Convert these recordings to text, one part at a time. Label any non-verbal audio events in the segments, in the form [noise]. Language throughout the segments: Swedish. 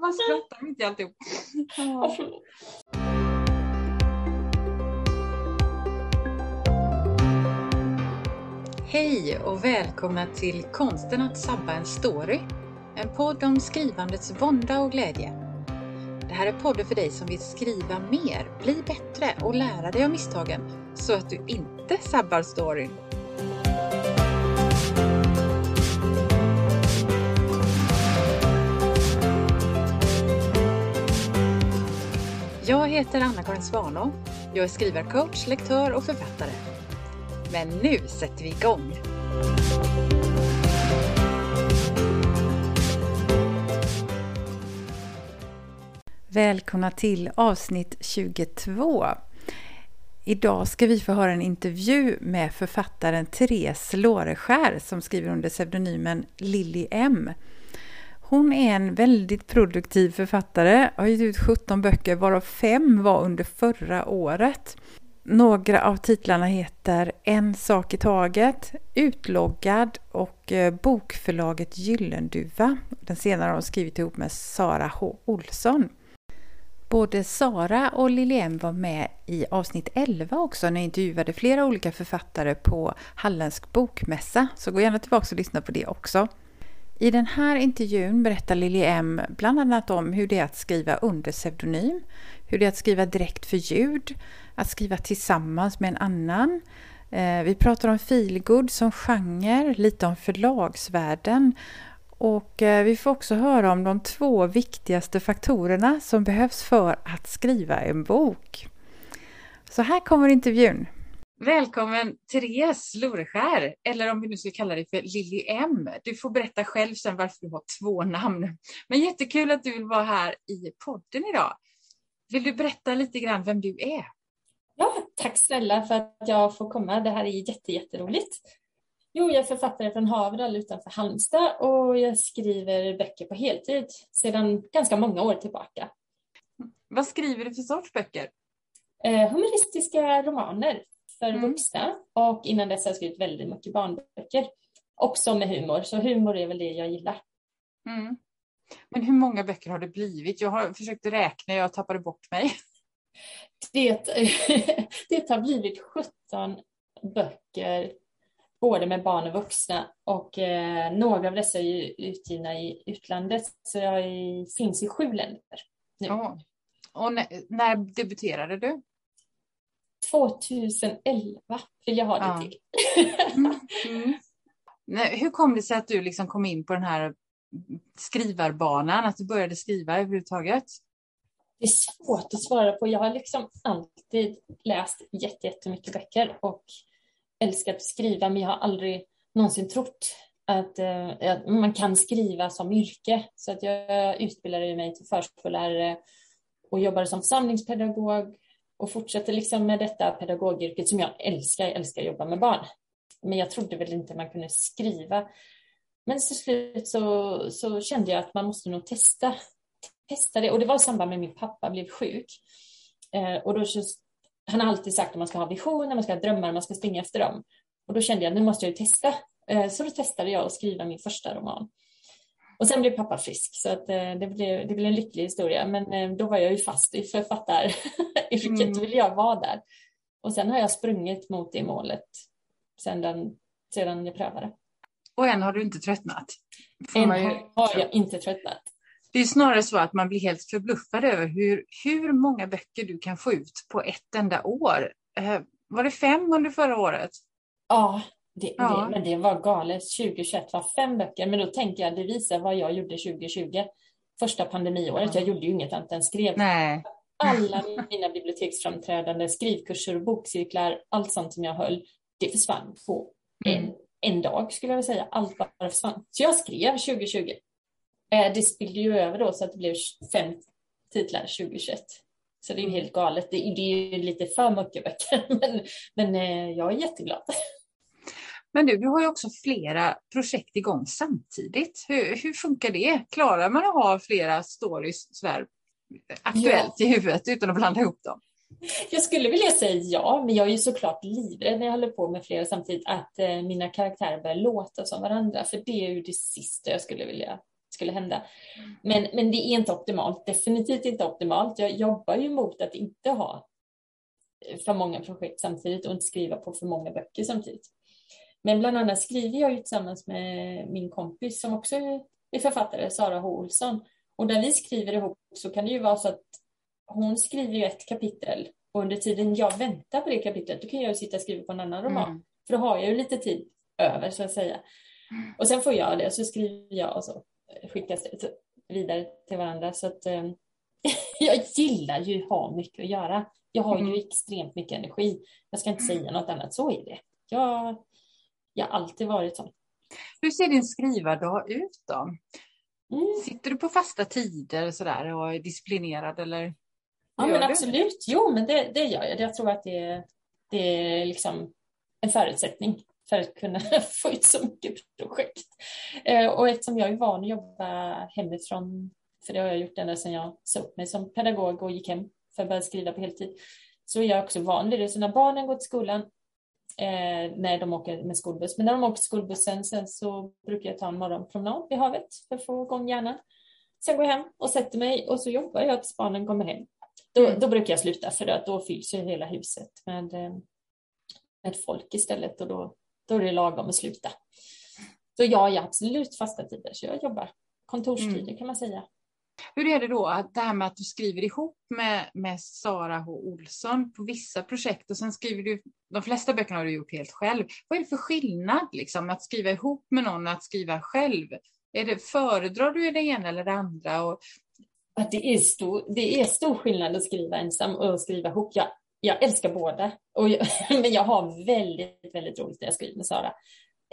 Bara skrattar mitt i alltihop. Ja. [laughs] Hej och välkomna till Konsten att sabba en story. En podd om skrivandets vånda och glädje. Det här är podden för dig som vill skriva mer, bli bättre och lära dig av misstagen så att du inte sabbar storyn. Jag heter Anna-Karin Svanå. Jag är skrivarcoach, lektör och författare. Men nu sätter vi igång! Välkomna till avsnitt 22. Idag ska vi få höra en intervju med författaren Therese Låreskär som skriver under pseudonymen Lilly M. Hon är en väldigt produktiv författare, har gett ut 17 böcker varav fem var under förra året. Några av titlarna heter En sak i taget, Utloggad och eh, Bokförlaget Gyllenduva. Den senare har hon skrivit ihop med Sara H. Olsson. Både Sara och Lilian var med i avsnitt 11 också när jag intervjuade flera olika författare på Halländsk bokmässa. Så gå gärna tillbaka och lyssna på det också. I den här intervjun berättar Lili M bland annat om hur det är att skriva under pseudonym, hur det är att skriva direkt för ljud, att skriva tillsammans med en annan. Eh, vi pratar om feelgood som genre, lite om förlagsvärlden och eh, vi får också höra om de två viktigaste faktorerna som behövs för att skriva en bok. Så här kommer intervjun. Välkommen Therese Loreskär, eller om vi nu ska kalla dig för Lilly M. Du får berätta själv sen varför du har två namn. Men jättekul att du vill vara här i podden idag. Vill du berätta lite grann vem du är? Ja, tack snälla för att jag får komma. Det här är jätte, jätteroligt. Jo, jag är författare från Haverdal utanför Halmstad och jag skriver böcker på heltid sedan ganska många år tillbaka. Vad skriver du för sorts böcker? Eh, humoristiska romaner för mm. vuxna och innan dess har jag skrivit väldigt mycket barnböcker. Också med humor, så humor är väl det jag gillar. Mm. Men hur många böcker har det blivit? Jag har försökt räkna, jag tappade bort mig. Det, [laughs] det har blivit 17 böcker, både med barn och vuxna. Och eh, några av dessa är utgivna i utlandet, så jag är, finns i sju länder nu. Oh. Och när, när debuterade du? 2011 vill jag ha det ja. till. mm. Mm. [laughs] Hur kom det sig att du liksom kom in på den här skrivarbanan, att du började skriva överhuvudtaget? Det är svårt att svara på. Jag har liksom alltid läst jättemycket böcker och älskat att skriva, men jag har aldrig någonsin trott att, äh, att man kan skriva som yrke. Så att jag utbildade mig till förskollärare och jobbade som samlingspedagog och fortsätter liksom med detta pedagogyrket som jag älskar. Jag älskar att jobba med barn. Men jag trodde väl inte man kunde skriva. Men till slut så, så kände jag att man måste nog testa, testa det. Och det var i samband med att min pappa blev sjuk. Eh, och då just, han har alltid sagt att man ska ha visioner, man ska ha drömmar, man ska springa efter dem. Och då kände jag att nu måste jag ju testa. Eh, så då testade jag att skriva min första roman. Och sen blev pappa frisk så att, eh, det, blev, det blev en lycklig historia. Men eh, då var jag ju fast i författaryrket, [laughs] mm. då ville jag vara där. Och sen har jag sprungit mot det målet sedan, sedan jag prövade. Och än har du inte tröttnat? än har jag inte tröttnat. Det är snarare så att man blir helt förbluffad över hur, hur många böcker du kan få ut på ett enda år. Eh, var det fem under förra året? Ja, det, ja. det, men det var galet. 2021 var fem böcker, men då tänker jag det visar vad jag gjorde 2020. Första pandemiåret. Jag gjorde ju inget annat än skrev. Nej. Alla [laughs] mina biblioteksframträdanden, skrivkurser och bokcirklar, allt sånt som jag höll, det försvann på mm. en, en dag skulle jag vilja säga. Allt bara försvann. Så jag skrev 2020. Eh, det spillde ju över då så att det blev fem titlar 2021. Så det är ju helt galet. Det, det är ju lite för mycket böcker, [laughs] men, men eh, jag är jätteglad. Men du, du har ju också flera projekt igång samtidigt. Hur, hur funkar det? Klarar man att ha flera stories sådär, aktuellt ja. i huvudet utan att blanda ihop dem? Jag skulle vilja säga ja, men jag är ju såklart livrädd när jag håller på med flera samtidigt att eh, mina karaktärer börjar låta som varandra, för det är ju det sista jag skulle vilja skulle hända. Men, men det är inte optimalt, definitivt inte optimalt. Jag jobbar ju mot att inte ha för många projekt samtidigt och inte skriva på för många böcker samtidigt. Men bland annat skriver jag ju tillsammans med min kompis som också är författare, Sara H. Olsson. Och när vi skriver ihop så kan det ju vara så att hon skriver ju ett kapitel och under tiden jag väntar på det kapitlet, då kan jag sitta och skriva på en annan roman. Mm. För då har jag ju lite tid över så att säga. Och sen får jag det och så skriver jag och så skickas det vidare till varandra. Så att, eh, [laughs] jag gillar ju att ha mycket att göra. Jag har ju mm. extremt mycket energi. Jag ska inte säga något annat, så är det. Jag, jag har alltid varit sån. Hur ser din skrivardag ut då? Mm. Sitter du på fasta tider sådär och är disciplinerad eller? Ja men absolut, jo men det, det gör jag. Jag tror att det, det är liksom en förutsättning för att kunna [laughs] få ut så mycket projekt. Eh, och eftersom jag är van att jobba hemifrån, för det har jag gjort ända sedan jag sa upp mig som pedagog och gick hem för att börja skriva på heltid, så är jag också van vid det. Så när barnen går till skolan, eh, när de åker med skolbuss, men när de åker skolbussen sen så brukar jag ta en morgonpromenad vid havet för att få igång hjärnan. Sen går jag hem och sätter mig och så jobbar jag tills barnen kommer hem. Då, mm. då brukar jag sluta för att då fylls ju hela huset med, eh, med folk istället och då, då är det lagom att sluta. Så jag är absolut fasta tider, så jag jobbar kontorstider mm. kan man säga. Hur är det då, det här med att du skriver ihop med, med Sara H. Olsson på vissa projekt och sen skriver du, de flesta böckerna har du gjort helt själv. Vad är det för skillnad liksom, att skriva ihop med någon och att skriva själv? Är det, föredrar du det ena eller det andra? Och... Att det, är stor, det är stor skillnad att skriva ensam och att skriva ihop. Jag, jag älskar båda, och jag, [laughs] men jag har väldigt, väldigt roligt när jag skriver med Sara.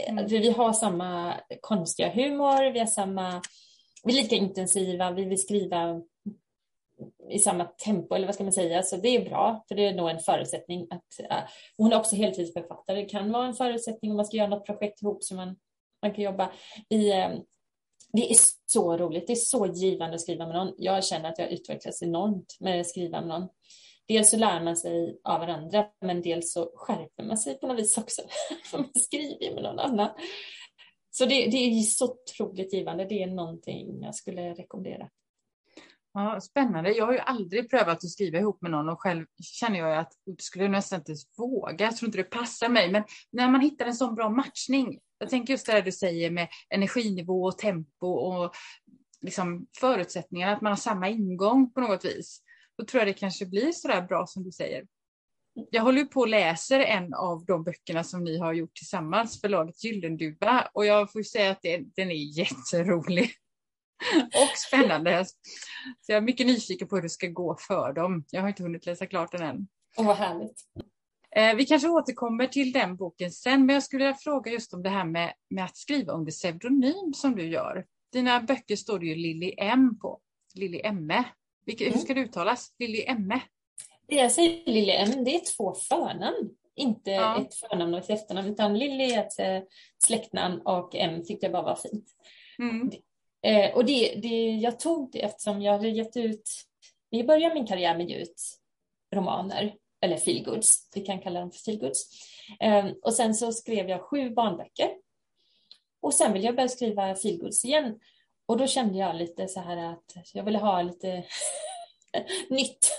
Mm. Vi har samma konstiga humor, vi har samma vi är lika intensiva, vi vill skriva i samma tempo, eller vad ska man säga, så det är bra, för det är nog en förutsättning. att uh, Hon är också heltidsförfattare, det kan vara en förutsättning om man ska göra något projekt ihop så man, man kan jobba. i. uh, det är så roligt, det är så givande att skriva med någon. Jag känner att jag utvecklas enormt med att skriva med någon. Dels så lär man sig av varandra, men dels så skärper man sig på något vis också, för [laughs] man skriver med någon annan. Så det, det är så otroligt givande. Det är någonting jag skulle rekommendera. Ja, spännande. Jag har ju aldrig prövat att skriva ihop med någon och själv känner jag att jag skulle nästan inte våga. Jag tror inte det passar mig. Men när man hittar en sån bra matchning. Jag tänker just det där du säger med energinivå och tempo och liksom förutsättningar, att man har samma ingång på något vis. Då tror jag det kanske blir så där bra som du säger. Jag håller på och läser en av de böckerna som ni har gjort tillsammans, förlaget Gyllenduva, och jag får säga att det, den är jätterolig [laughs] och spännande. Så jag är mycket nyfiken på hur det ska gå för dem. Jag har inte hunnit läsa klart den än. Och vad härligt. Eh, vi kanske återkommer till den boken sen, men jag skulle vilja fråga just om det här med, med att skriva under pseudonym som du gör. Dina böcker står det ju Lilly M på, Lilly Emme. Vilka, mm. Hur ska det uttalas? Lilly Emme? Det jag säger Lilly M, det är två förnamn. Inte ja. ett förnamn och ett efternamn, utan Lilly är ett äh, släktnamn och M tyckte jag bara var fint. Mm. Eh, och det, det, jag tog det eftersom jag hade gett ut, i början min karriär med ut romaner, eller feelgoods, vi kan kalla dem för feelgoods. Eh, och sen så skrev jag sju barnböcker. Och sen ville jag börja skriva feelgoods igen. Och då kände jag lite så här att jag ville ha lite [laughs] nytt.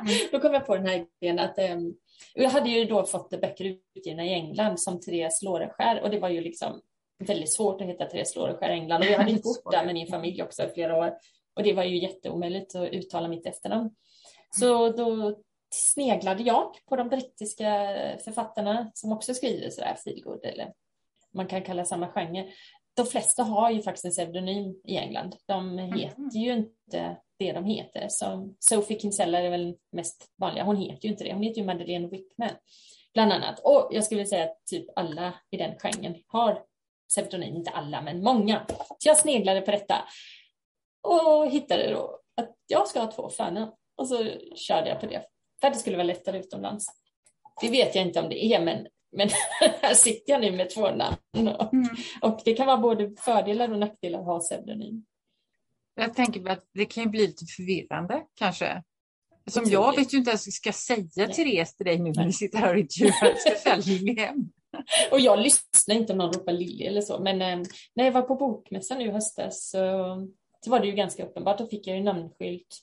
Mm. [laughs] Då kom jag på den här idén att um, jag hade ju då fått böcker utgivna i England som Therese Låreskär och det var ju liksom väldigt svårt att hitta Therese Låreskär i England och jag hade bott där med min familj också i flera år och det var ju jätteomöjligt att uttala mitt efternamn. Så då sneglade jag på de brittiska författarna som också skriver sådär feelgood eller man kan kalla samma genre. De flesta har ju faktiskt en pseudonym i England. De heter ju inte det de heter. Så Sophie Kinsella är väl mest vanliga. Hon heter ju inte det. Hon heter ju Madeleine Wickman bland annat. Och jag skulle säga att typ alla i den genren har pseudonym, inte alla, men många. Så jag sneglade på detta och hittade då att jag ska ha två förnamn och så körde jag på det för att det skulle vara lättare utomlands. Det vet jag inte om det är, men, men [laughs] här sitter jag nu med två namn och, mm. och det kan vara både fördelar och nackdelar att ha pseudonym. Jag tänker att det kan ju bli lite förvirrande kanske. Som jag vet ju inte ens ska säga Nej. Therese till dig nu när vi sitter här och intervjuar. Jag ska säga Lilly och jag lyssnar inte om någon ropar Lilly eller så, men eh, när jag var på bokmässan nu i höstas så, så var det ju ganska uppenbart. Då fick jag ju namnskylt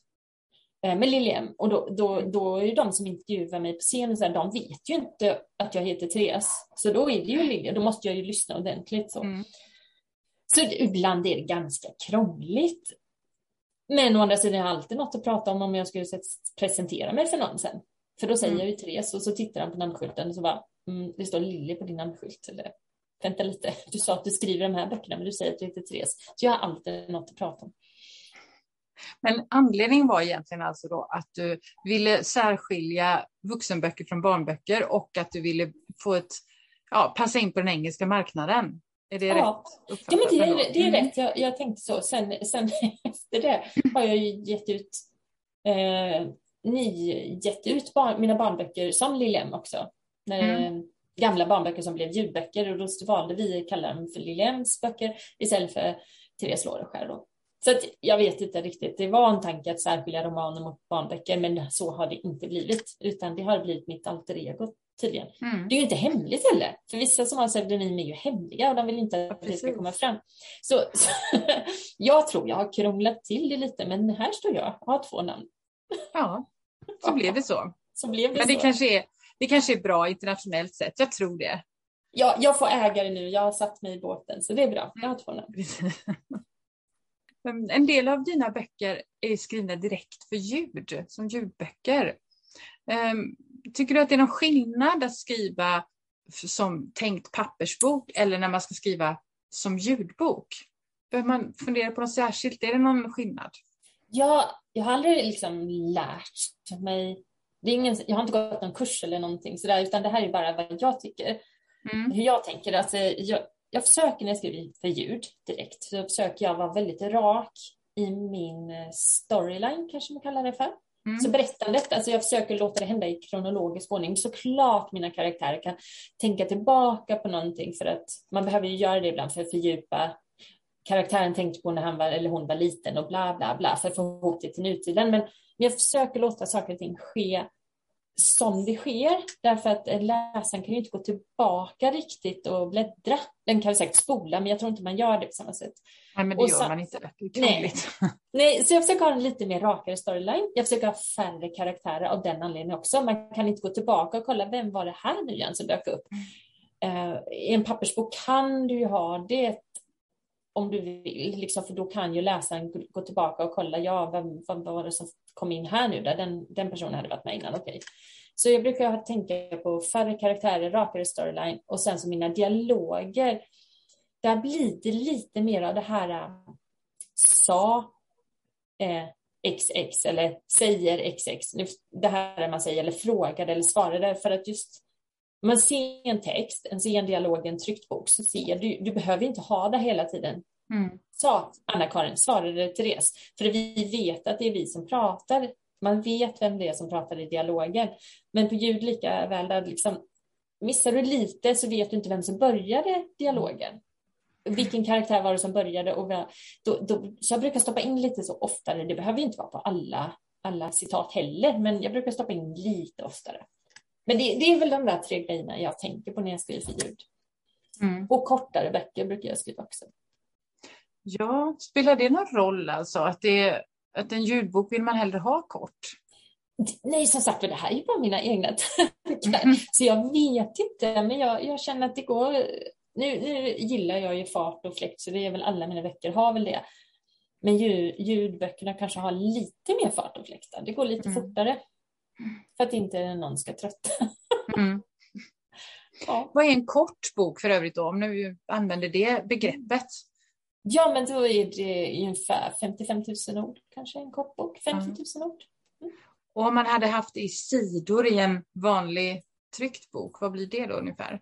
eh, med Liljem och då, då, då är ju de som intervjuar mig på scenen, så här, de vet ju inte att jag heter Therese. Så då är det ju Lilja, då måste jag ju lyssna ordentligt. Så, mm. så ibland är det ganska krångligt. Men å andra sidan har jag alltid något att prata om om jag skulle presentera mig för någon sen. För då säger mm. jag ju Therese och så tittar han på namnskylten och så bara, mm, det står Lilly på din namnskylt. Eller, vänta lite, [laughs] du sa att du skriver de här böckerna men du säger att du heter Therese. Så jag har alltid något att prata om. Men anledningen var egentligen alltså då att du ville särskilja vuxenböcker från barnböcker och att du ville få ett, ja, passa in på den engelska marknaden. Är det ja. rätt Ja, men det är, det är mm. rätt. Jag, jag tänkte så. Sen, sen [laughs] efter det har jag ju gett ut eh, ni gett ut barn, mina barnböcker som Liljem också. Mm. Gamla barnböcker som blev ljudböcker och då valde vi att kalla dem för Liljems böcker istället för Therese Loreskär. Så att jag vet inte riktigt. Det var en tanke att särskilja romaner mot barnböcker, men så har det inte blivit, utan det har blivit mitt alter ego tydligen. Mm. Det är ju inte hemligt heller, för vissa som har pseudonym är ju hemliga och de vill inte att det ska komma fram. Så, så [laughs] jag tror jag har krånglat till det lite, men här står jag och har två namn. Ja, så blev det så. så blev det men det så. kanske, är, det kanske är bra internationellt sett, jag tror det. Ja, jag får ägare nu, jag har satt mig i båten, så det är bra. Jag har två namn. [laughs] En del av dina böcker är skrivna direkt för ljud, som ljudböcker. Tycker du att det är någon skillnad att skriva som tänkt pappersbok eller när man ska skriva som ljudbok? Behöver man fundera på något särskilt? Är det någon skillnad? Ja, jag har aldrig liksom lärt mig. Det är ingen, jag har inte gått någon kurs eller någonting sådär, utan det här är bara vad jag tycker. Mm. Hur jag tänker. Alltså, jag, jag försöker när jag skriver för ljud direkt, så försöker jag vara väldigt rak i min storyline, kanske man kallar det för. Mm. Så berättandet, alltså jag försöker låta det hända i kronologisk ordning. Såklart mina karaktärer kan tänka tillbaka på någonting för att man behöver ju göra det ibland för att fördjupa karaktären tänkte på när han var, eller hon var liten och bla bla bla för att få ihop det till nutiden. Men jag försöker låta saker och ting ske som det sker, därför att läsaren kan ju inte gå tillbaka riktigt och bläddra. Den kan säkert spola, men jag tror inte man gör det på samma sätt. Nej, men det och gör så, man inte. Det är nej, [laughs] nej, så jag försöker ha en lite mer rakare storyline. Jag försöker ha färre karaktärer av den anledningen också. Man kan inte gå tillbaka och kolla, vem var det här nu igen som dök upp? Mm. Uh, I en pappersbok kan du ju ha det om du vill, liksom, för då kan ju läsaren gå tillbaka och kolla, ja, vem, vad var det som kom in här nu, där den, den personen hade varit med innan, okej. Okay. Så jag brukar tänka på färre karaktärer, rakare storyline och sen så mina dialoger. Där blir det lite mer av det här äh, sa eh, XX eller säger XX. Det här man säger eller frågade eller svarade för att just man ser en text, en ser en dialog, en tryckt bok, så ser du, du behöver inte ha det hela tiden. Mm. Sa Anna-Karin, svarade Therese. För vi vet att det är vi som pratar. Man vet vem det är som pratar i dialogen. Men på ljud lika väl, där liksom, missar du lite så vet du inte vem som började dialogen. Vilken karaktär var det som började? Och då, då, så jag brukar stoppa in lite så oftare. Det behöver inte vara på alla, alla citat heller, men jag brukar stoppa in lite oftare. Men det, det, är väl de där tre grejerna jag tänker på när jag skriver för ljud. Mm. Och kortare böcker brukar jag skriva också. Ja, spelar det någon roll alltså att, det, att en ljudbok vill man hellre ha kort? Nej, som sagt det här är ju bara mina egna [laughs] tankar. Mm. Så jag vet inte, men jag, jag känner att det går. Nu, nu, gillar jag ju fart och fläkt, så det är väl alla mina böcker har väl det. Men ljud, ljudböckerna kanske har lite mer fart och fläkt. Det går lite mm. fortare. För att inte någon ska trötta. Mm. [laughs] Ja. Vad är en kort bok för övrigt då, om du använder det begreppet? Ja, men då är det ungefär 55 000 ord, kanske en kort bok. 50 000 ord. Mm. Och om man hade haft i sidor i en vanlig tryckt bok, vad blir det då ungefär?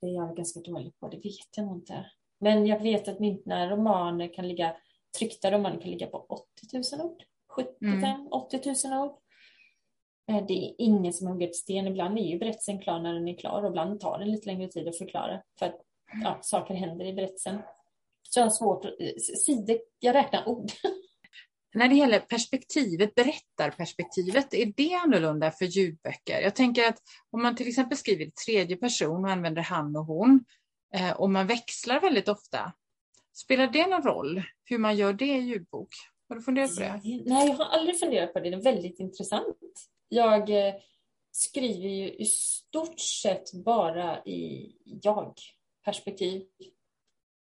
Det är jag ganska dålig på, det vet jag nog inte. Men jag vet att mina romaner kan ligga, tryckta romaner kan ligga på 80 000 ord. 75 mm. 80 000 ord. Eh, det är ingen som hugger ett sten. Ibland är ju berättelsen klar när den är klar och ibland tar det lite längre tid att förklara för att ja, saker händer i berättelsen. Så jag har svårt att, sidor, jag räknar ord. [laughs] när det gäller perspektivet, berättarperspektivet, är det annorlunda för ljudböcker? Jag tänker att om man till exempel skriver i tredje person och använder han och hon eh, och man växlar väldigt ofta, spelar det någon roll hur man gör det i ljudbok? Har du funderat på det? Nej, jag har aldrig funderat på det. Det är väldigt intressant. Jag eh, skriver ju i stort sett bara i jag-perspektiv.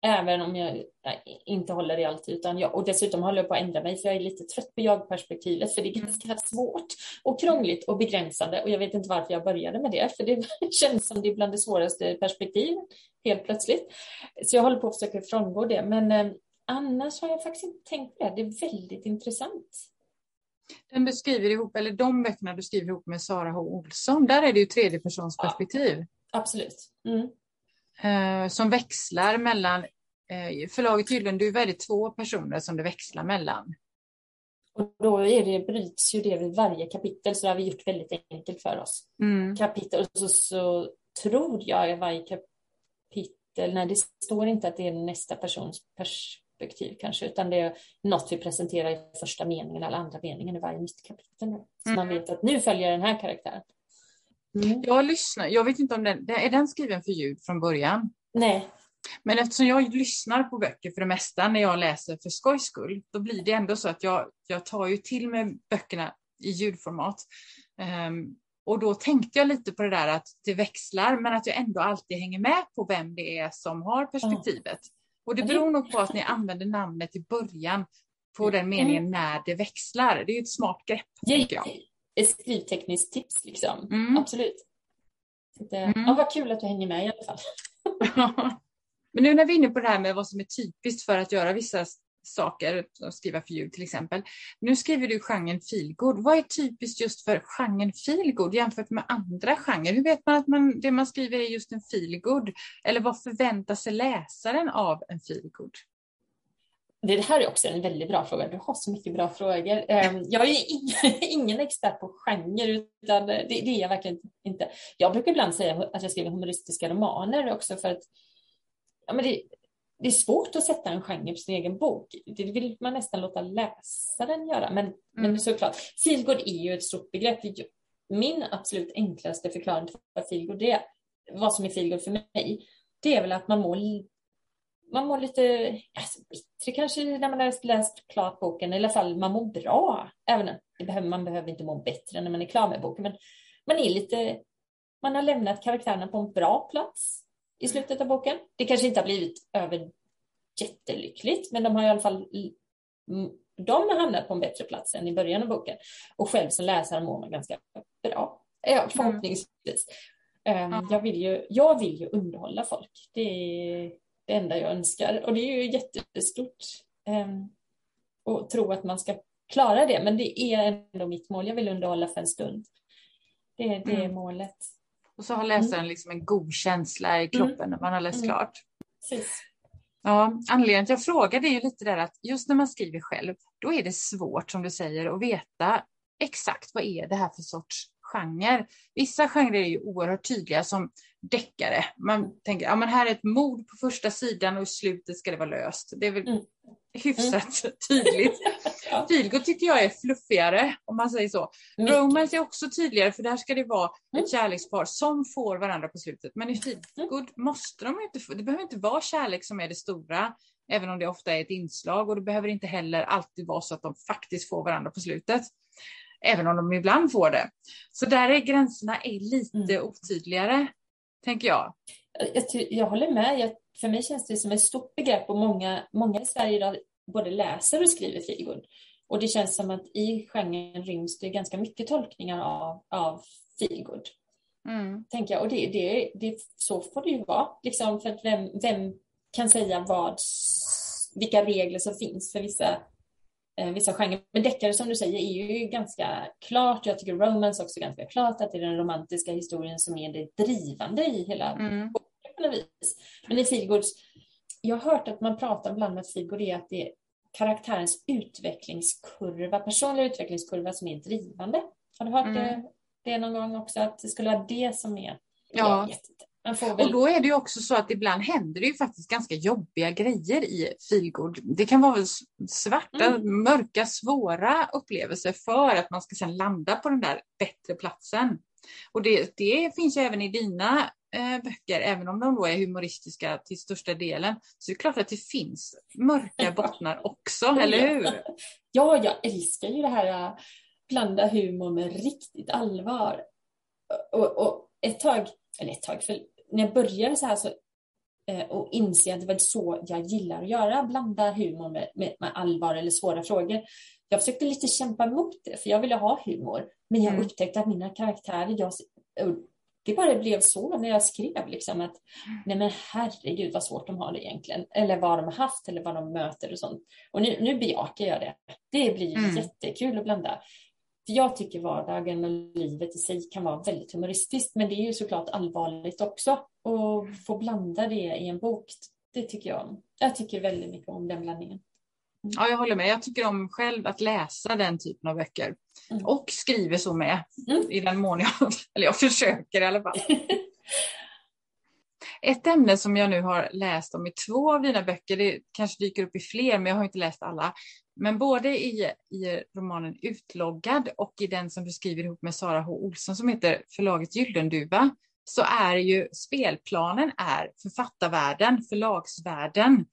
Även om jag inte håller i allt, utan jag, och dessutom håller jag på att ändra mig för jag är lite trött på jag-perspektivet för det är ganska svårt och krångligt och begränsande och jag vet inte varför jag började med det för det [laughs] känns som det är bland det svåraste perspektiven helt plötsligt. Så jag håller på att försöka frångå det men eh, annars har jag faktiskt inte tänkt på det. Det är väldigt intressant. Den du skriver ihop, eller de böckerna du skriver ihop med Sara H. Olsson, där är det ju tredjepersonsperspektiv. Ja, absolut. Mm. Eh, som växlar mellan, eh, förlaget tydligen, du är väldigt två personer som det växlar mellan. Och då är det, bryts ju det vid varje kapitel, så det har vi gjort väldigt enkelt för oss. Mm. Kapitel, och så, så tror jag i varje kapitel, nej det står inte att det är nästa persons pers perspektiv kanske, utan det är något vi presenterar i första meningen eller andra meningen i varje nytt kapitel. Så mm. man vet att nu följer den här karaktären. Mm. Jag lyssnar, jag vet inte om den, är den skriven för ljud från början? Nej. Men eftersom jag lyssnar på böcker för det mesta när jag läser för skojs skull, då blir det ändå så att jag, jag tar ju till mig böckerna i ljudformat. Um, och då tänkte jag lite på det där att det växlar, men att jag ändå alltid hänger med på vem det är som har perspektivet. Och det beror nog på att ni använder namnet i början på den meningen mm. när det växlar. Det är ju ett smart grepp. Ja, ett skrivtekniskt tips liksom. Mm. Absolut. Det, mm. ja, vad kul att du hänger med i alla fall. [laughs] Men nu när vi är inne på det här med vad som är typiskt för att göra vissa saker, att skriva för ljud till exempel. Nu skriver du genren feelgood. Vad är typiskt just för genren feelgood jämfört med andra genrer? Hur vet man att man, det man skriver är just en feelgood? Eller vad förväntar sig läsaren av en feelgood? Det här är också en väldigt bra fråga. Du har så mycket bra frågor. Ehm, jag är [laughs] ingen expert på genre, utan det är jag verkligen inte. Jag brukar ibland säga att jag skriver humoristiska romaner också för att ja, men det, det är svårt att sätta en genre på sin egen bok. Det vill man nästan låta läsaren göra. Men, mm. men såklart, feelgood är ju ett stort begrepp. Min absolut enklaste förklaring till vad feelgood är, vad som är feelgood för mig, det är väl att man mår, man mår lite alltså, bättre kanske när man har läst klart boken. I alla fall man mår bra. Även det behöver, man behöver inte må bättre när man är klar med boken. Men man är lite, man har lämnat karaktärerna på en bra plats i slutet av boken. Det kanske inte har blivit över jättelyckligt, men de har i alla fall de har hamnat på en bättre plats än i början av boken. Och själv som läsare mår man ganska bra, ja, mm. förhoppningsvis. Mm. Jag, vill ju, jag vill ju underhålla folk. Det är det enda jag önskar. Och det är ju jättestort att tro att man ska klara det. Men det är ändå mitt mål. Jag vill underhålla för en stund. Det, det är mm. målet. Och så har läsaren mm. liksom en god känsla i kroppen mm. när man har läst mm. klart. Precis. Ja, anledningen till att jag frågade är ju lite där att just när man skriver själv, då är det svårt som du säger att veta exakt vad är det här för sorts genre. Vissa genrer är ju oerhört tydliga som deckare. Man tänker, ja men här är ett mord på första sidan och i slutet ska det vara löst. Det är väl mm. hyfsat mm. tydligt. [laughs] ja. Feelgood tycker jag är fluffigare, om man säger så. Mycket. Romance är också tydligare, för där ska det vara mm. ett kärlekspar som får varandra på slutet. Men i feelgood mm. måste de inte få, det behöver inte vara kärlek som är det stora, även om det ofta är ett inslag och det behöver inte heller alltid vara så att de faktiskt får varandra på slutet även om de ibland får det. Så där är gränserna är lite mm. otydligare, tänker jag. Jag, jag håller med. Jag, för mig känns det som ett stort begrepp och många, många i Sverige idag både läser och skriver feelgood. Och det känns som att i genren ryms det ganska mycket tolkningar av, av feelgood. Mm. Tänker jag. Och det, det, det, så får det ju vara. Liksom för att vem, vem kan säga vad, vilka regler som finns för vissa eh, vissa genrer. Men deckare som du säger är ju ganska klart. Jag tycker romance också är ganska klart att det är den romantiska historien som är det drivande i hela mm. boken vis. Men i feelgoods, jag har hört att man pratar ibland med feelgood är att det är karaktärens utvecklingskurva, personliga utvecklingskurva som är drivande. Har du hört mm. det, det någon gång också? Att det skulle vara det som är... Ja, Väl... Och då är det ju också så att ibland händer det ju faktiskt ganska jobbiga grejer i feelgood. Det kan vara svarta, mm. mörka, svåra upplevelser för att man ska sedan landa på den där bättre platsen. Och det, det finns ju även i dina böcker, även om de då är humoristiska till största delen, så är det klart att det finns mörka [laughs] bottnar också, eller hur? Ja, jag älskar ju det här att äh, blanda humor med riktigt allvar. Och, och ett tag, eller ett tag, för när jag började så här så eh, och inse att det var så jag gillar att göra, blanda humor med, med, med, allvar eller svåra frågor. Jag försökte lite kämpa emot det, för jag ville ha humor. Men jag mm. upptäckte att mina karaktärer, jag, det bara blev så när jag skrev liksom att nej men herregud vad svårt de har det egentligen. Eller vad de har haft eller vad de möter och sånt. Och nu, nu bejakar jag det. Det blir mm. jättekul att blanda. För jag tycker vardagen och livet i sig kan vara väldigt humoristiskt, men det är ju såklart allvarligt också. Och få blanda det i en bok, det tycker jag om. Jag tycker väldigt mycket om den blandningen. Ja, jag håller med. Jag tycker om själv att läsa den typen av böcker. Mm. Och skriver så med, mm. i den mån jag, [laughs] eller jag försöker i alla fall. [laughs] Ett ämne som jag nu har läst om i två av dina böcker, det kanske dyker upp i fler, men jag har inte läst alla. Men både i, i romanen Utloggad och i den som du skriver ihop med Sara H. Olsson som heter Förlaget Gyllenduva, så är ju spelplanen är författarvärlden, förlagsvärlden.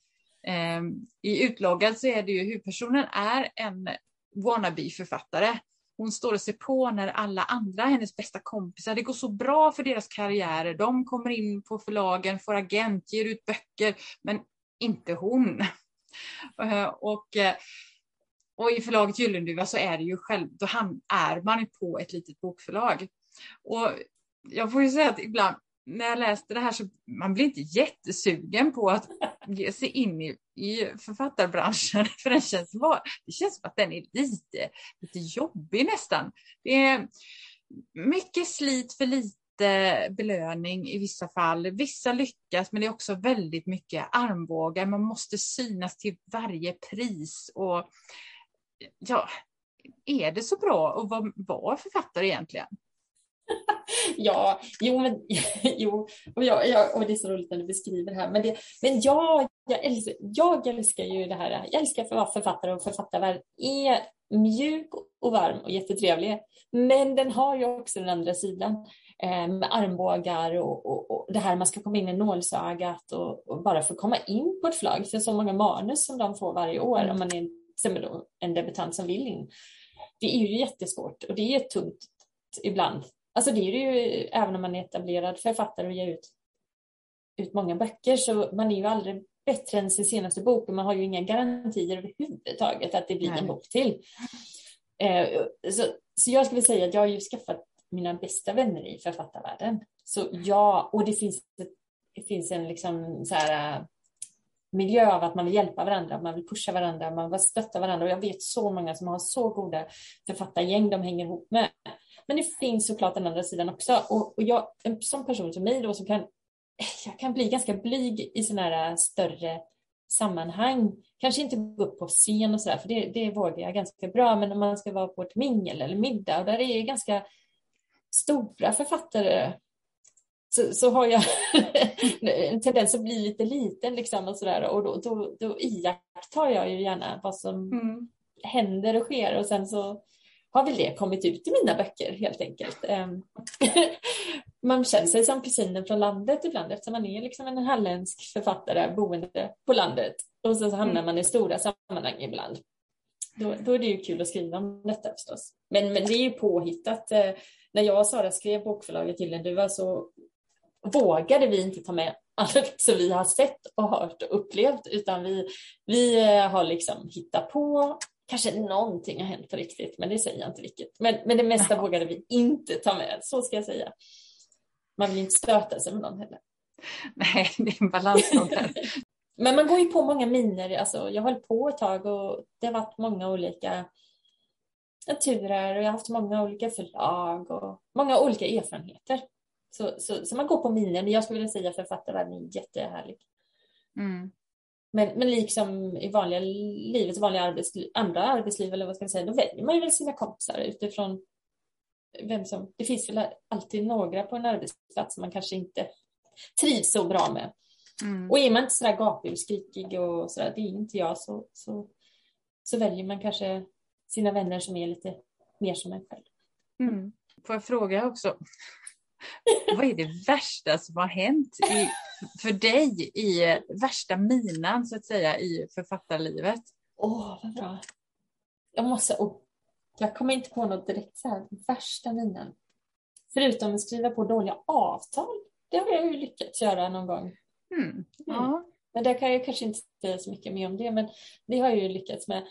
Eh, I Utloggad så är det ju huvudpersonen är en wannabe-författare. Hon står och ser på när alla andra, hennes bästa kompisar, det går så bra för deras karriärer. De kommer in på förlagen, får agent, ger ut böcker, men inte hon. [laughs] Eh, och, eh, och i förlaget Gyllenduva så är det ju själv, då är man på ett litet bokförlag. Och jag får ju säga att ibland när jag läste det här så man blir inte jättesugen på att ge sig in i, i författarbranschen. [laughs] För den känns, det känns som att den är lite, lite jobbig nästan. Det är mycket slit för lite belöning i vissa fall. Vissa lyckas, men det är också väldigt mycket armbågar. Man måste synas till varje pris. Och ja, är det så bra att vara, vara författare egentligen? [laughs] ja, jo, men, [laughs] jo och, jag, jag, och det är så roligt när du beskriver det här. Men, det, men ja, jag, älskar, jag älskar ju det här. Jag älskar att vara författare och författarvärlden är mjuk och varm och jättetrevlig. Men den har ju också den andra sidan eh, med armbågar och, och, och, det här man ska komma in i nålsögat och, och, bara få komma in på ett flagg. För så många manus som de får varje år om man är en, en debutant som vill in. Det är ju jättesvårt och det är tungt ibland Alltså det är det ju även om man är etablerad författare och ger ut, ut många böcker så man är ju aldrig bättre än sin senaste bok och man har ju inga garantier överhuvudtaget att det blir Nej. en bok till. Eh, så, så jag skulle säga att jag har ju skaffat mina bästa vänner i författarvärlden. Så ja, och det finns, det finns en liksom så här, eh, miljö av att man vill hjälpa varandra, man vill pusha varandra, man vill stötta varandra. Och jag vet så många som har så goda författargäng de hänger ihop med. Men det finns såklart den andra sidan också. Och, och jag, en sån person som mig då som kan, jag kan bli ganska blyg i sådana här större sammanhang. Kanske inte gå upp på scen och sådär, för det, det vågar jag ganska bra. Men om man ska vara på ett mingel eller middag och där är det ganska stora författare så, så har jag [laughs] en tendens att bli lite liten liksom och sådär och då, då, då iakttar jag ju gärna vad som mm. händer och sker och sen så har väl det kommit ut i mina böcker helt enkelt. Ehm, [laughs] man känner sig som kusinen från landet ibland eftersom man är liksom en halländsk författare boende på landet och så hamnar mm. man i stora sammanhang ibland. Då, då, är det ju kul att skriva om detta förstås. Men, men det är ju påhittat. Eh, när jag och Sara skrev bokförlaget Gyllenduva så vågade vi inte ta med allt som vi har sett och hört och upplevt utan vi, vi eh, har liksom hittat på Kanske någonting har hänt på riktigt, men det säger jag inte vilket. Men, men det mesta ja. vågade vi inte ta med, så ska jag säga. Man vill inte stöta sig med någon heller. Nej, det är en balansgång [laughs] Men man går ju på många miner. Alltså, jag höll på ett tag och det har varit många olika turer och jag har haft många olika förlag och många olika erfarenheter. Så, så, så man går på miner. Men jag skulle vilja säga att författarvärlden är jättehärlig. Mm. Men, men liksom i vanliga livet, vanliga arbetsliv, andra arbetsliv eller vad ska jag säga, då väljer man ju väl sina kompisar utifrån vem som, det finns väl alltid några på en arbetsplats som man kanske inte trivs så bra med. Mm. Och är man inte sådär gapig och skrikig och sådär, det är inte jag, så, så, så väljer man kanske sina vänner som är lite mer som en själv. Mm. Får jag fråga också, vad är det värsta som har hänt i, för dig i värsta minan så att säga i författarlivet? Åh, oh, vad bra. Jag måste, oh, jag kommer inte på något direkt så här, värsta minan. Förutom att skriva på dåliga avtal. Det har jag ju lyckats göra någon gång. Mm. Mm. Ja. Men där kan jag kanske inte säga så mycket mer om det, men det har jag ju lyckats med.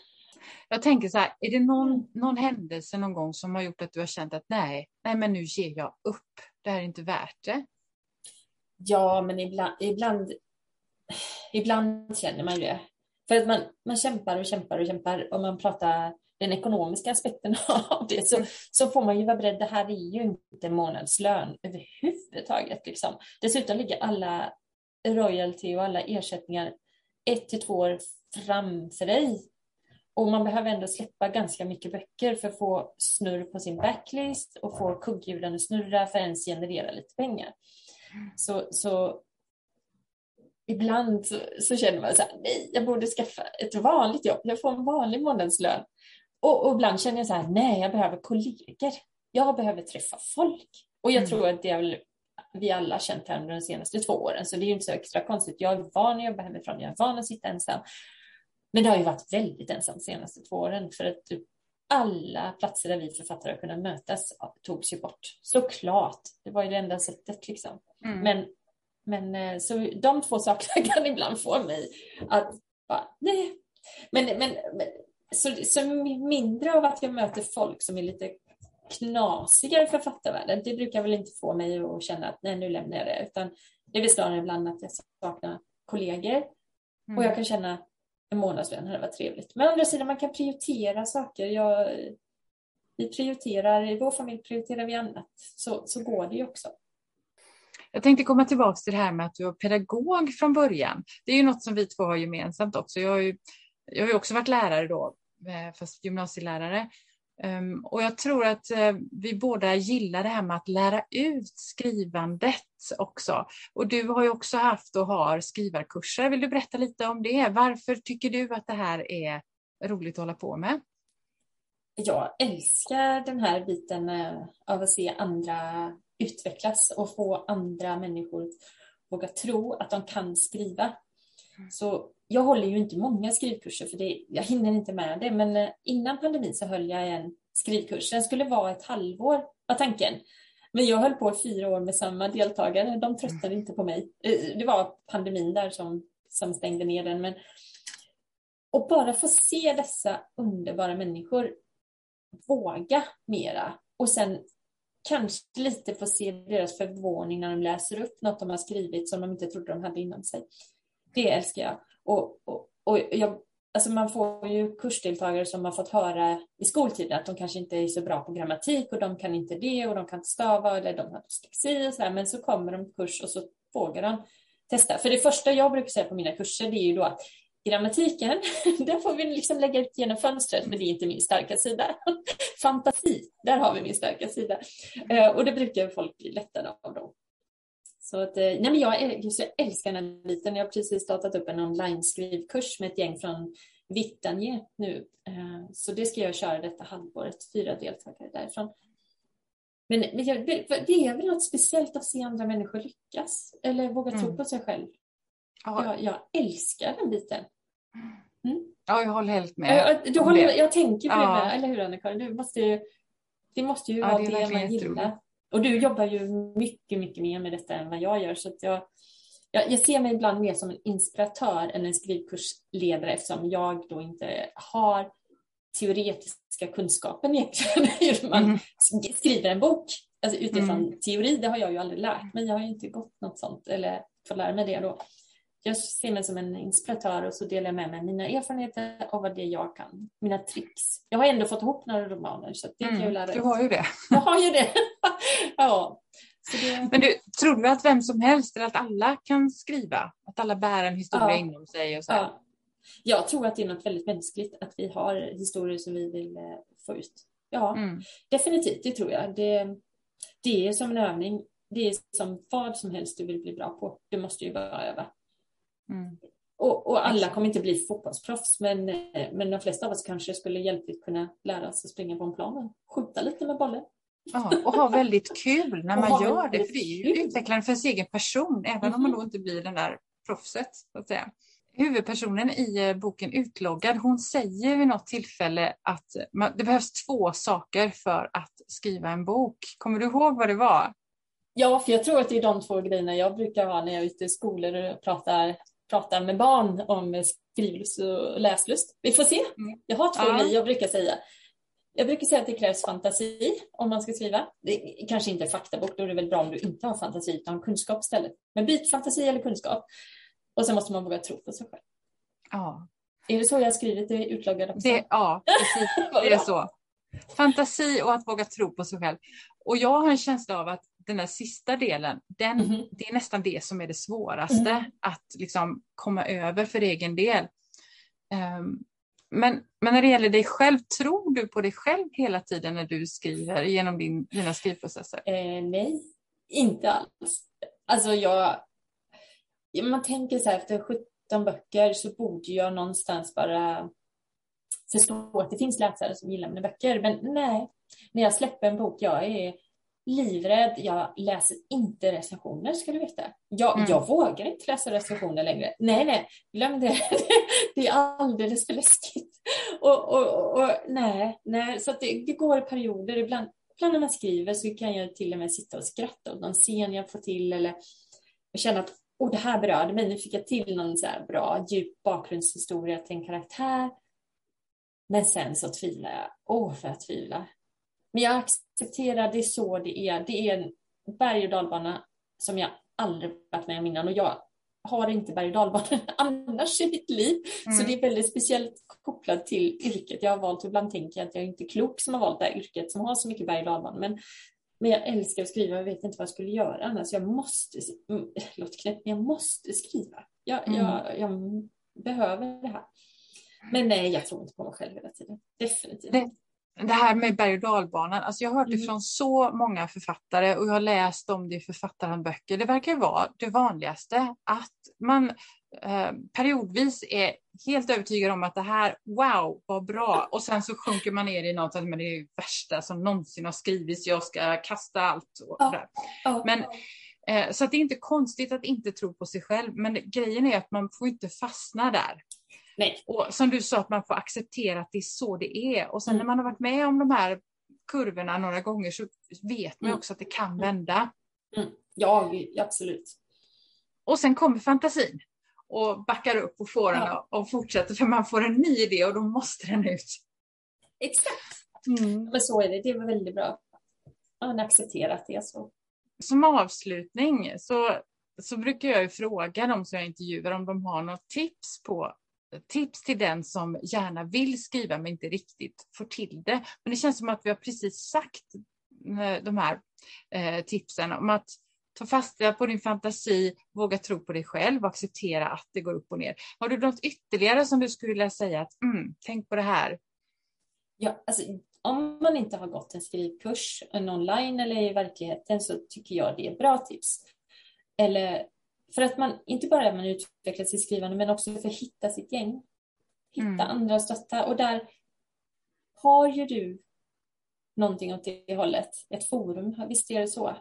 Jag tänker så här, är det någon, någon händelse någon gång som har gjort att du har känt att nej, nej men nu ger jag upp, det här är inte värt det? Ja, men ibland, ibland, ibland känner man ju det. För att man, man kämpar och kämpar och kämpar och man pratar den ekonomiska aspekten [laughs] av det så, så får man ju vara beredd. Det här är ju inte månadslön överhuvudtaget. Liksom. Dessutom ligger alla royalty och alla ersättningar ett till två år framför dig. Och man behöver ändå släppa ganska mycket böcker för att få snurr på sin backlist och få kugghjulen att snurra för att ens generera lite pengar. Så, så ibland så, så, känner man så här, nej, jag borde skaffa ett vanligt jobb. Jag får en vanlig månadslön. Och, och ibland känner jag så här, nej, jag behöver kollegor. Jag behöver träffa folk. Och jag mm. tror att det är vi alla känt här under de senaste två åren, så det är ju inte så extra konstigt. Jag är van att jobba hemifrån, jag är van att sitta ensam. Men det har ju varit väldigt ensamt senaste två åren för att typ alla platser där vi författare har kunnat mötas togs ju bort. Såklart, det var ju det enda sättet liksom. Mm. Men, men eh, så de två sakerna [laughs] kan ibland få mig att bara, nej. Men, men, men så, så mindre av att jag möter folk som är lite knasigare författarvärlden, det brukar väl inte få mig att känna att nej, nu lämnar jag det, utan det är väl snarare ibland att jag saknar kollegor mm. och jag kan känna en månadslön hade varit trevligt. Men å andra sidan, man kan prioritera saker. Jag, vi prioriterar, i vår familj prioriterar vi annat, så, så går det ju också. Jag tänkte komma tillbaka till det här med att du var pedagog från början. Det är ju något som vi två har gemensamt också. Jag har ju, jag har ju också varit lärare då, eh, fast gymnasielärare. Um, och jag tror att uh, vi båda gillar det här med att lära ut skrivandet också. Och du har ju också haft och har skrivarkurser. Vill du berätta lite om det? Varför tycker du att det här är roligt att hålla på med? Jag älskar den här biten uh, av att se andra utvecklas och få andra människor våga tro att de kan skriva. Mm. Så jag håller ju inte många skrivkurser för det, jag hinner inte med det, men eh, innan pandemin så höll jag en skrivkurs. Den skulle vara ett halvår, var tanken. Men jag höll på i fyra år med samma deltagare. De tröttnade inte på mig. Eh, eh, det var pandemin där som, som stängde ner den. Men... Och bara få se dessa underbara människor våga mera och sen kanske lite få se deras förvåning när de läser upp något de har skrivit som de inte trodde de hade inom sig. Det älskar jag. Och, och, och jag, alltså man får ju kursdeltagare som har fått höra i skoltiden att de kanske inte är så bra på grammatik och de kan inte det och de kan inte stava eller de har dyslexi och så här, men så kommer de på kurs och så vågar de testa. För det första jag brukar säga på mina kurser det är ju då att grammatiken, [laughs] den får vi liksom lägga ut genom fönstret, men det är inte min starka sida. [laughs] Fantasi, där har vi min starka sida. Eh, och det brukar folk bli lättade av då. Så att, eh, nej men jag, jag älskar den här biten. Jag har precis startat upp en online-skrivkurs med ett gäng från Vittange nu. Eh, så det ska jag köra detta halvåret, fyra deltagare därifrån. Men, men jag, det är väl något speciellt att se andra människor lyckas eller våga mm. tro på sig själv. Jag, jag, älskar den biten. Mm. Ja, jag håller helt med. Jag, du håller, jag tänker på ja. det, med, eller hur Annika? Du måste det måste ju ja, vara det, det man gillar. Och du jobbar ju mycket, mycket mer med detta än vad jag gör. Så att jag, jag, jag ser mig ibland mer som en inspiratör än en skrivkursledare eftersom jag då inte har teoretiska kunskapen egentligen [laughs] hur man mm. skriver en bok. Alltså utifrån mm. teori, det har jag ju aldrig lärt mig. Jag har ju inte gått något sånt eller fått lära mig det då jag ser mig som en inspiratör och så delar jag med mig mina erfarenheter och vad det jag kan, mina tricks. Jag har ändå fått ihop några romaner så det mm, kan jag lära Du har ju det. Jag har ju det. [laughs] ja. Det... Men du, tror du att vem som helst eller att alla kan skriva? Att alla bär en historia ja. inom sig? Och så ja. Jag tror att det är något väldigt mänskligt att vi har historier som vi vill eh, få ut. Ja, mm. definitivt, det tror jag. Det, det är som en övning det är som vad som helst du vill bli bra på. Du måste ju bara öva. Mm. Och, och, alla kommer inte bli fotbollsproffs, men, men de flesta av oss kanske skulle hjälpligt kunna lära oss att springa på en plan och skjuta lite med bollen. Ja, och ha väldigt kul när [laughs] man gör det, för det är ju utvecklande för ens egen person, även om man då inte blir den där proffset. Så att säga. Huvudpersonen i eh, boken Utloggad, hon säger vid något tillfälle att man, det behövs två saker för att skriva en bok. Kommer du ihåg vad det var? Ja, för jag tror att det är de två grejerna jag brukar ha när jag är ute i skolor och pratar, pratar med barn om skrivlust och läslust. Vi får se. Mm. Jag har två Ja. grejer jag brukar säga. Jag brukar säga att det krävs fantasi om man ska skriva. Det är kanske inte är faktabok, då är det väl bra om du inte har fantasi utan kunskap istället. Men byt fantasi eller kunskap. Och sen måste man våga tro på sig själv. Ja, Är det så jag har skrivit det utloggad också? det, ja precis. [laughs] Det är så. Fantasi och att våga tro på sig själv. Och jag har en känsla av att den där sista delen, den, Mhm. det är nästan det som är det svåraste Mm. att liksom komma över för egen del. Ehm, men, men när det gäller dig själv, tror du på dig själv hela tiden när du skriver genom din, dina skrivprocesser? Eh, nej, inte alls. Alltså jag... ja, Man tänker så här, efter 17 böcker så borde jag någonstans bara förstå att det finns läsare som gillar mina böcker. Men nej, när jag släpper en bok, jag är livrädd. Jag läser inte recensioner, ska du veta. Jag, Mm. jag vågar inte läsa recensioner längre. Nej, nej, glöm det. [laughs] Det är alldeles för läskigt. Och, och, och, nej, nej, så att det, det går i perioder. Ibland, ibland när man skriver så kan jag till och med sitta och skratta åt någon scen jag får till eller känner att oh, det här berörde mig. Nu fick jag till någon så bra djup bakgrundshistoria till en karaktär. Men sen så tvivlar jag. Åh, för jag tvivlar. Men jag accepterar, det så det är. Det är en berg och dalbana som jag aldrig varit med om innan och jag har inte berg och dalbanor [laughs] annars i mitt liv. Så Mm. det är väldigt speciellt kopplat till yrket jag har valt. Ibland tänker jag att jag är inte klok som har valt det här yrket som har så mycket berg och dalbanor. Men, men jag älskar att skriva, jag vet inte vad jag skulle göra annars. Jag måste, mm, [laughs] låt knäppt, men jag måste skriva. Jag, Mm. jag, jag behöver det här. Men nej, jag tror inte på mig själv hela tiden. Definitivt. Det- Det här med berg och dalbanan, alltså jag har hört det Mm. från så många författare och jag har läst om det i författarhandböcker. Det verkar vara det vanligaste att man eh, periodvis är helt övertygad om att det här, wow, vad bra. Och sen så sjunker man ner i något att men det är det värsta som någonsin har skrivits, jag ska kasta allt. Och Ja. Ja. Men, eh, så det är inte konstigt att inte tro på sig själv, men grejen är att man får inte fastna där. Nej. Och som du sa, att man får acceptera att det är så det är. Och sen Mm. när man har varit med om de här kurvorna några gånger så vet man Mm. också att det kan vända. Ja, absolut. Och sen kommer fantasin och backar upp och får den Ja. och, fortsätter för man får en ny idé och då måste den ut. Exakt. Men så är det. Det var väldigt bra. Man accepterar att det är så. Som avslutning så, så brukar jag fråga de som jag intervjuar om de har något tips på tips till den som gärna vill skriva men inte riktigt får till det. Men det känns som att vi har precis sagt eh, de här eh, tipsen om att ta fasta på din fantasi, våga tro på dig själv och acceptera att det går upp och ner. Har du något ytterligare som du skulle vilja säga att mm, tänk på det här? Ja, alltså, om man inte har gått en skrivkurs, en online eller i verkligheten, så tycker jag det är bra tips. Eller för att man, inte bara att man utvecklar sitt skrivande, men också för att hitta sitt gäng. Hitta Mm. andra att stötta. Och där har ju du någonting åt det hållet. Ett forum, visst är det så?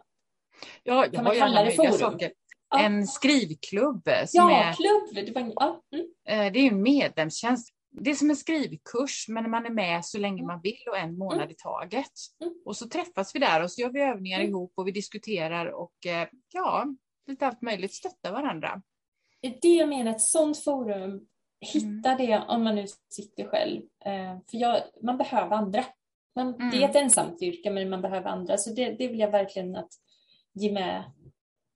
Ja, jag Kan man kalla alla det forum? saker. Ja. En skrivklubb Ja, är klubb! Det var, ja, mm. Eh, Det är ju en medlemstjänst. Det är som en skrivkurs, men man är med så länge Mm. man vill och en månad Mm. i taget. Mm. Och så träffas vi där och så gör vi övningar Mm. ihop och vi diskuterar och eh, ja, lite allt möjligt, stöttar varandra. Det är det jag menar, ett sånt forum. Hitta Mm. det om man nu sitter själv. Eh, för jag, man behöver andra. Man, Mm. Det är ett ensamt yrke, men man behöver andra. Så det, det vill jag verkligen att ge med.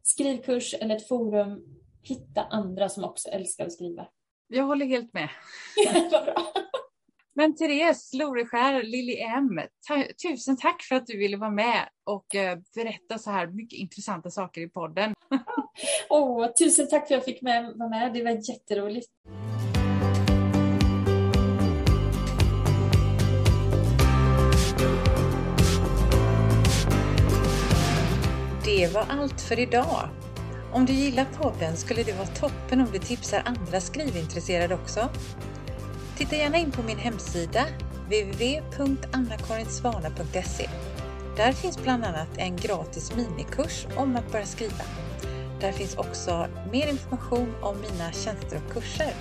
Skrivkurs eller ett forum. Hitta andra som också älskar att skriva. Jag håller helt med. [laughs] Vad bra. Men Therese Loreskär, Lilly M, ta- tusen tack för att du ville vara med och eh, berätta så här mycket intressanta saker i podden. [laughs] Åh, tusen tack för att jag fick med, vara med. Det var jätteroligt. Det var allt för idag. Om du gillar podden skulle det vara toppen om du tipsar andra skrivintresserade också. Titta gärna in på min hemsida www.annakarinsvana.se. Där finns bland annat en gratis minikurs om att börja skriva. Där finns också mer information om mina tjänster och kurser.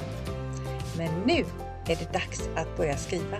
Men nu är det dags att börja skriva.